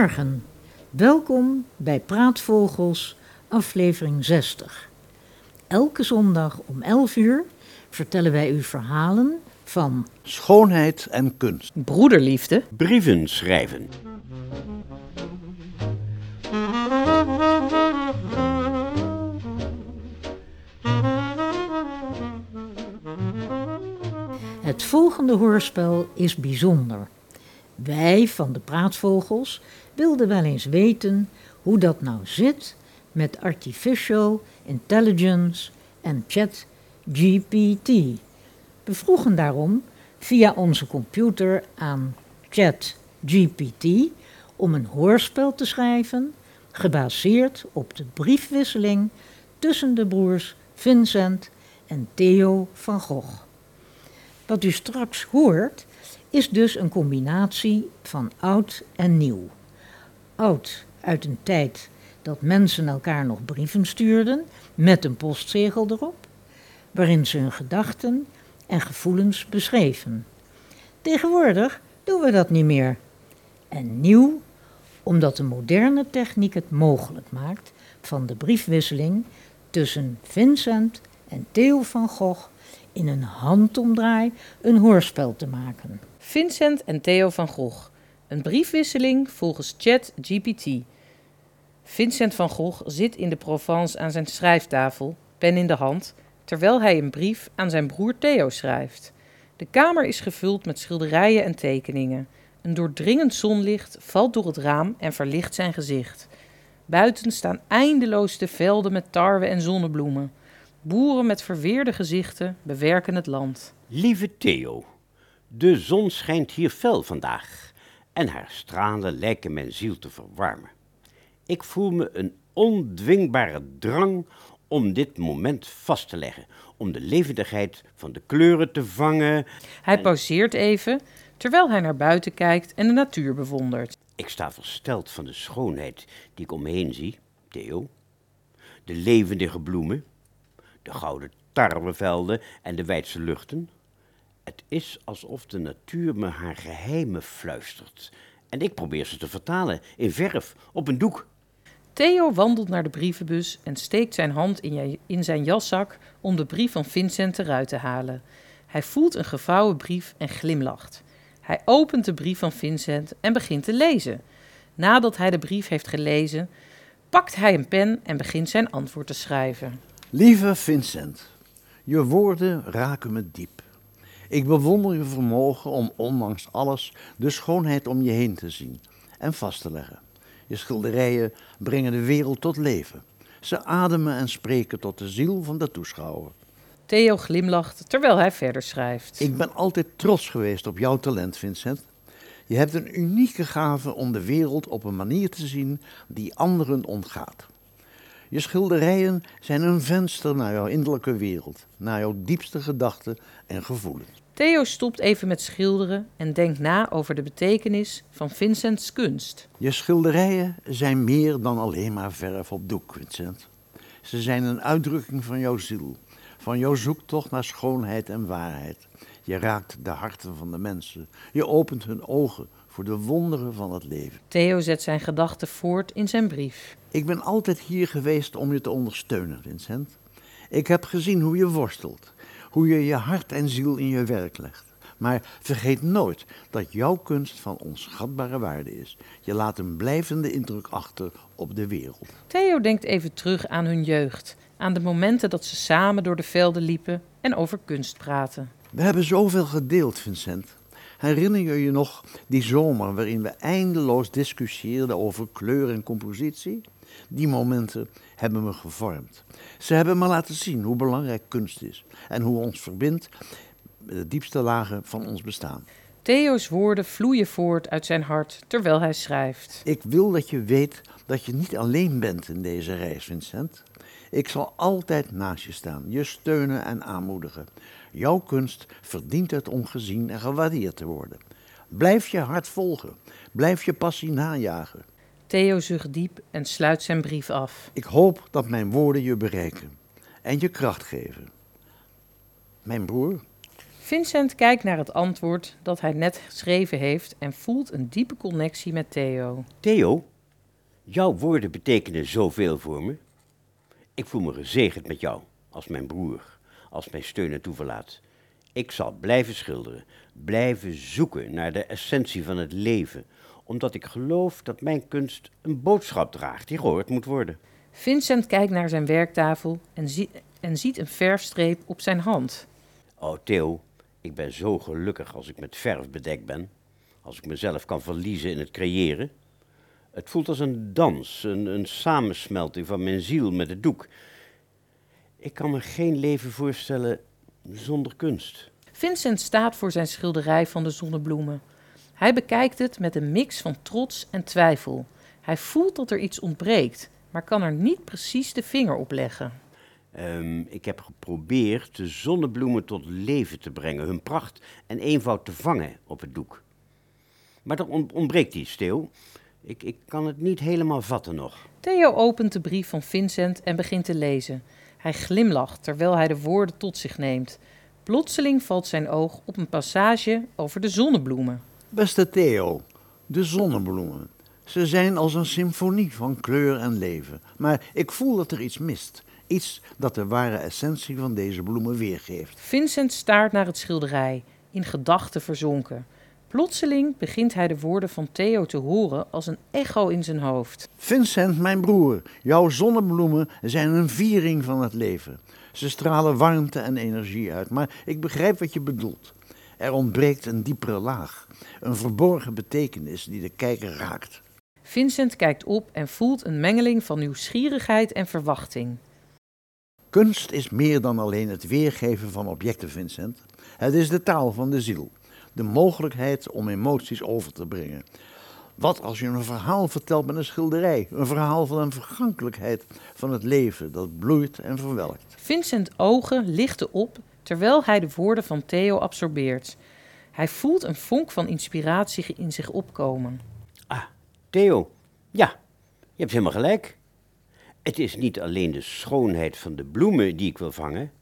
Goedemorgen, welkom bij Praatvogels, aflevering 60. Elke zondag om 11 uur vertellen wij u verhalen van Schoonheid en kunst. Broederliefde, Brieven schrijven. het volgende hoorspel is bijzonder. Wij van de Praatvogels wilden wel eens weten hoe dat nou zit met artificial intelligence en chat GPT. We vroegen daarom via onze computer aan chat GPT om een hoorspel te schrijven gebaseerd op de briefwisseling tussen de broers Vincent en Theo van Gogh. Wat u straks hoort is dus een combinatie van oud en nieuw. Oud uit een tijd dat mensen elkaar nog brieven stuurden met een postzegel erop, waarin ze hun gedachten en gevoelens beschreven. Tegenwoordig doen we dat niet meer. En nieuw omdat de moderne techniek het mogelijk maakt van de briefwisseling tussen Vincent en Theo van Gogh in een handomdraai een hoorspel te maken. Vincent en Theo van Gogh. Een briefwisseling volgens ChatGPT. Vincent van Gogh zit in de Provence aan zijn schrijftafel, pen in de hand, terwijl hij een brief aan zijn broer Theo schrijft. De kamer is gevuld met schilderijen en tekeningen. Een doordringend zonlicht valt door het raam en verlicht zijn gezicht. Buiten staan eindeloos de velden met tarwe en zonnebloemen. Boeren met verweerde gezichten bewerken het land. Lieve Theo, de zon schijnt hier fel vandaag en haar stralen lijken mijn ziel te verwarmen. Ik voel me een ondwingbare drang om dit moment vast te leggen, om de levendigheid van de kleuren te vangen. Hij pauzeert even, terwijl hij naar buiten kijkt en de natuur bewondert. Ik sta versteld van de schoonheid die ik om me heen zie, Theo. De levendige bloemen, de gouden tarwevelden en de wijdse luchten. Het is alsof de natuur me haar geheimen fluistert. En ik probeer ze te vertalen in verf op een doek. Theo wandelt naar de brievenbus en steekt zijn hand in, zijn jaszak om de brief van Vincent eruit te halen. Hij voelt een gevouwen brief en glimlacht. Hij opent de brief van Vincent en begint te lezen. Nadat hij de brief heeft gelezen, pakt hij een pen en begint zijn antwoord te schrijven. Lieve Vincent, je woorden raken me diep. Ik bewonder je vermogen om ondanks alles de schoonheid om je heen te zien en vast te leggen. Je schilderijen brengen de wereld tot leven. Ze ademen en spreken tot de ziel van de toeschouwer. Theo glimlacht terwijl hij verder schrijft. Ik ben altijd trots geweest op jouw talent, Vincent. Je hebt een unieke gave om de wereld op een manier te zien die anderen ontgaat. Je schilderijen zijn een venster naar jouw innerlijke wereld, naar jouw diepste gedachten en gevoelens. Theo stopt even met schilderen en denkt na over de betekenis van Vincents kunst. Je schilderijen zijn meer dan alleen maar verf op doek, Vincent. Ze zijn een uitdrukking van jouw ziel, van jouw zoektocht naar schoonheid en waarheid. Je raakt de harten van de mensen. Je opent hun ogen voor de wonderen van het leven. Theo zet zijn gedachten voort in zijn brief. Ik ben altijd hier geweest om je te ondersteunen, Vincent. Ik heb gezien hoe je worstelt, hoe je je hart en ziel in je werk legt. Maar vergeet nooit dat jouw kunst van onschatbare waarde is. Je laat een blijvende indruk achter op de wereld. Theo denkt even terug aan hun jeugd, aan de momenten dat ze samen door de velden liepen en over kunst praten. We hebben zoveel gedeeld, Vincent. Herinner je je nog die zomer waarin we eindeloos discussieerden over kleur en compositie? Die momenten hebben me gevormd. Ze hebben me laten zien hoe belangrijk kunst is en hoe ons verbindt met de diepste lagen van ons bestaan. Theo's woorden vloeien voort uit zijn hart terwijl hij schrijft. Ik wil dat je weet dat je niet alleen bent in deze reis, Vincent. Ik zal altijd naast je staan, je steunen en aanmoedigen. Jouw kunst verdient het om gezien en gewaardeerd te worden. Blijf je hart volgen, blijf je passie najagen. Theo zucht diep en sluit zijn brief af. Ik hoop dat mijn woorden je bereiken en je kracht geven. Mijn broer, Vincent kijkt naar het antwoord dat hij net geschreven heeft en voelt een diepe connectie met Theo. Theo, jouw woorden betekenen zoveel voor me. Ik voel me gezegend met jou, als mijn broer, als mijn steun en toeverlaat. Ik zal blijven schilderen, blijven zoeken naar de essentie van het leven, omdat ik geloof dat mijn kunst een boodschap draagt die gehoord moet worden. Vincent kijkt naar zijn werktafel en, zie- en ziet een verfstreep op zijn hand. Oh, Theo, ik ben zo gelukkig als ik met verf bedekt ben, als ik mezelf kan verliezen in het creëren. Het voelt als een dans, een, een samensmelting van mijn ziel met het doek. Ik kan me geen leven voorstellen zonder kunst. Vincent staat voor zijn schilderij van de zonnebloemen. Hij bekijkt het met een mix van trots en twijfel. Hij voelt dat er iets ontbreekt, maar kan er niet precies de vinger op leggen. Ehm, ik heb geprobeerd de zonnebloemen tot leven te brengen, hun pracht en eenvoud te vangen op het doek. Maar er on- ontbreekt iets, Theo. Ik, ik kan het niet helemaal vatten nog. Theo opent de brief van Vincent en begint te lezen. Hij glimlacht terwijl hij de woorden tot zich neemt. Plotseling valt zijn oog op een passage over de zonnebloemen. beste Theo, de zonnebloemen. Ze zijn als een symfonie van kleur en leven. Maar ik voel dat er iets mist. Iets dat de ware essentie van deze bloemen weergeeft. Vincent staart naar het schilderij, in gedachten verzonken. Plotseling begint hij de woorden van Theo te horen als een echo in zijn hoofd. Vincent, mijn broer, jouw zonnebloemen zijn een viering van het leven. Ze stralen warmte en energie uit, maar ik begrijp wat je bedoelt. Er ontbreekt een diepere laag, een verborgen betekenis die de kijker raakt. Vincent kijkt op en voelt een mengeling van nieuwsgierigheid en verwachting. Kunst is meer dan alleen het weergeven van objecten, Vincent. Het is de taal van de ziel, de mogelijkheid om emoties over te brengen. Wat als je een verhaal vertelt met een schilderij, een verhaal van een vergankelijkheid van het leven dat bloeit en verwelkt. Vincent ogen lichten op terwijl hij de woorden van Theo absorbeert. Hij voelt een vonk van inspiratie in zich opkomen. Ah, Theo, ja, je hebt helemaal gelijk. Het is niet alleen de schoonheid van de bloemen die ik wil vangen,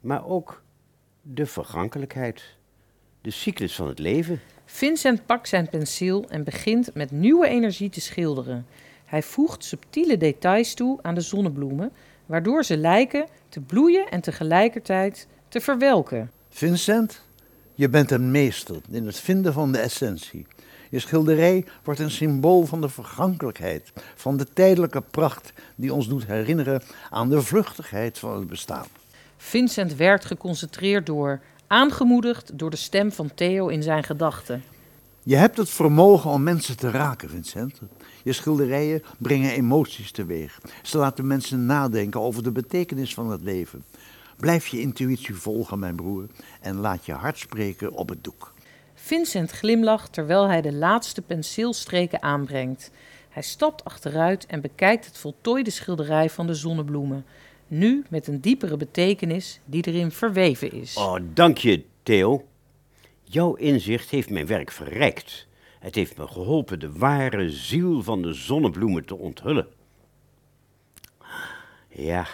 maar ook de vergankelijkheid, de cyclus van het leven. Vincent pakt zijn penseel en begint met nieuwe energie te schilderen. Hij voegt subtiele details toe aan de zonnebloemen, waardoor ze lijken te bloeien en tegelijkertijd te verwelken. Vincent, je bent een meester in het vinden van de essentie. Je schilderij wordt een symbool van de vergankelijkheid, van de tijdelijke pracht die ons doet herinneren aan de vluchtigheid van het bestaan. Vincent werd geconcentreerd door, aangemoedigd door de stem van Theo in zijn gedachten. Je hebt het vermogen om mensen te raken, Vincent. Je schilderijen brengen emoties teweeg. Ze laten mensen nadenken over de betekenis van het leven. Blijf je intuïtie volgen, mijn broer, en laat je hart spreken op het doek. Vincent glimlacht terwijl hij de laatste penseelstreken aanbrengt. Hij stapt achteruit en bekijkt het voltooide schilderij van de zonnebloemen. Nu met een diepere betekenis die erin verweven is. Oh, dank je, Theo. Jouw inzicht heeft mijn werk verrijkt. Het heeft me geholpen de ware ziel van de zonnebloemen te onthullen. Ja,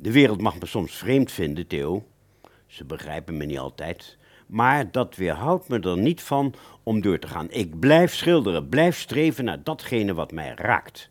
de wereld mag me soms vreemd vinden, Theo. Ze begrijpen me niet altijd. Maar dat weerhoudt me er niet van om door te gaan. Ik blijf schilderen, blijf streven naar datgene wat mij raakt.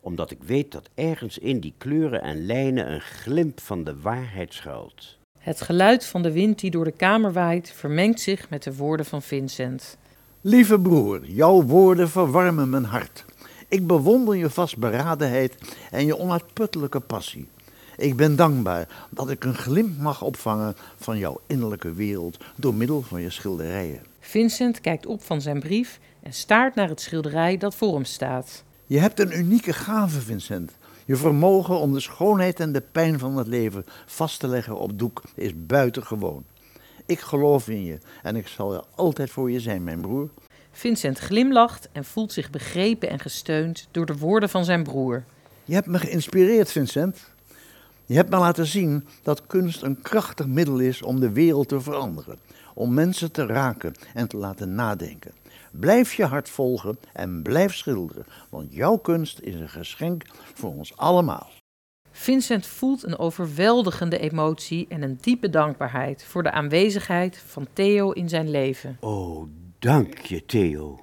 Omdat ik weet dat ergens in die kleuren en lijnen een glimp van de waarheid schuilt. Het geluid van de wind die door de kamer waait vermengt zich met de woorden van Vincent. Lieve broer, jouw woorden verwarmen mijn hart. Ik bewonder je vastberadenheid en je onuitputtelijke passie. Ik ben dankbaar dat ik een glimp mag opvangen van jouw innerlijke wereld door middel van je schilderijen. Vincent kijkt op van zijn brief en staart naar het schilderij dat voor hem staat. Je hebt een unieke gave, Vincent. Je vermogen om de schoonheid en de pijn van het leven vast te leggen op doek is buitengewoon. Ik geloof in je en ik zal er altijd voor je zijn, mijn broer. Vincent glimlacht en voelt zich begrepen en gesteund door de woorden van zijn broer. Je hebt me geïnspireerd, Vincent. Je hebt me laten zien dat kunst een krachtig middel is om de wereld te veranderen, om mensen te raken en te laten nadenken. Blijf je hart volgen en blijf schilderen, want jouw kunst is een geschenk voor ons allemaal. Vincent voelt een overweldigende emotie en een diepe dankbaarheid voor de aanwezigheid van Theo in zijn leven. Oh, dank je, Theo.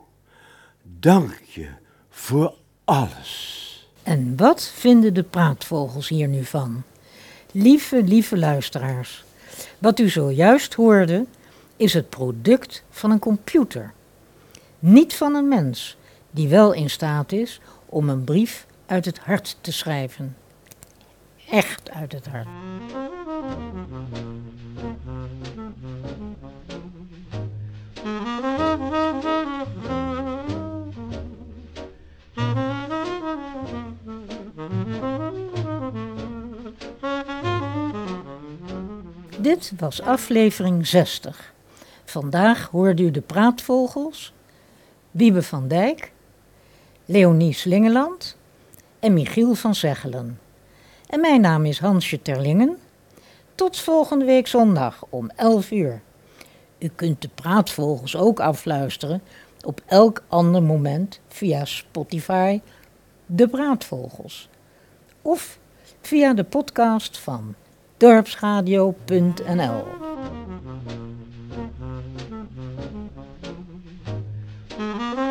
Dank je voor alles. En wat vinden de praatvogels hier nu van? Lieve, lieve luisteraars, wat u zojuist hoorde is het product van een computer. Niet van een mens die wel in staat is om een brief uit het hart te schrijven. Echt uit het hart. Dit was aflevering 60. Vandaag hoorde u de praatvogels, Wiebe van Dijk, Leonie Slingeland en Michiel van Zeggelen. En mijn naam is Hansje Terlingen. Tot volgende week zondag om 11 uur. U kunt de praatvogels ook afluisteren op elk ander moment via Spotify, de praatvogels. Of via de podcast van dorpsradio.nl. Mm-hmm.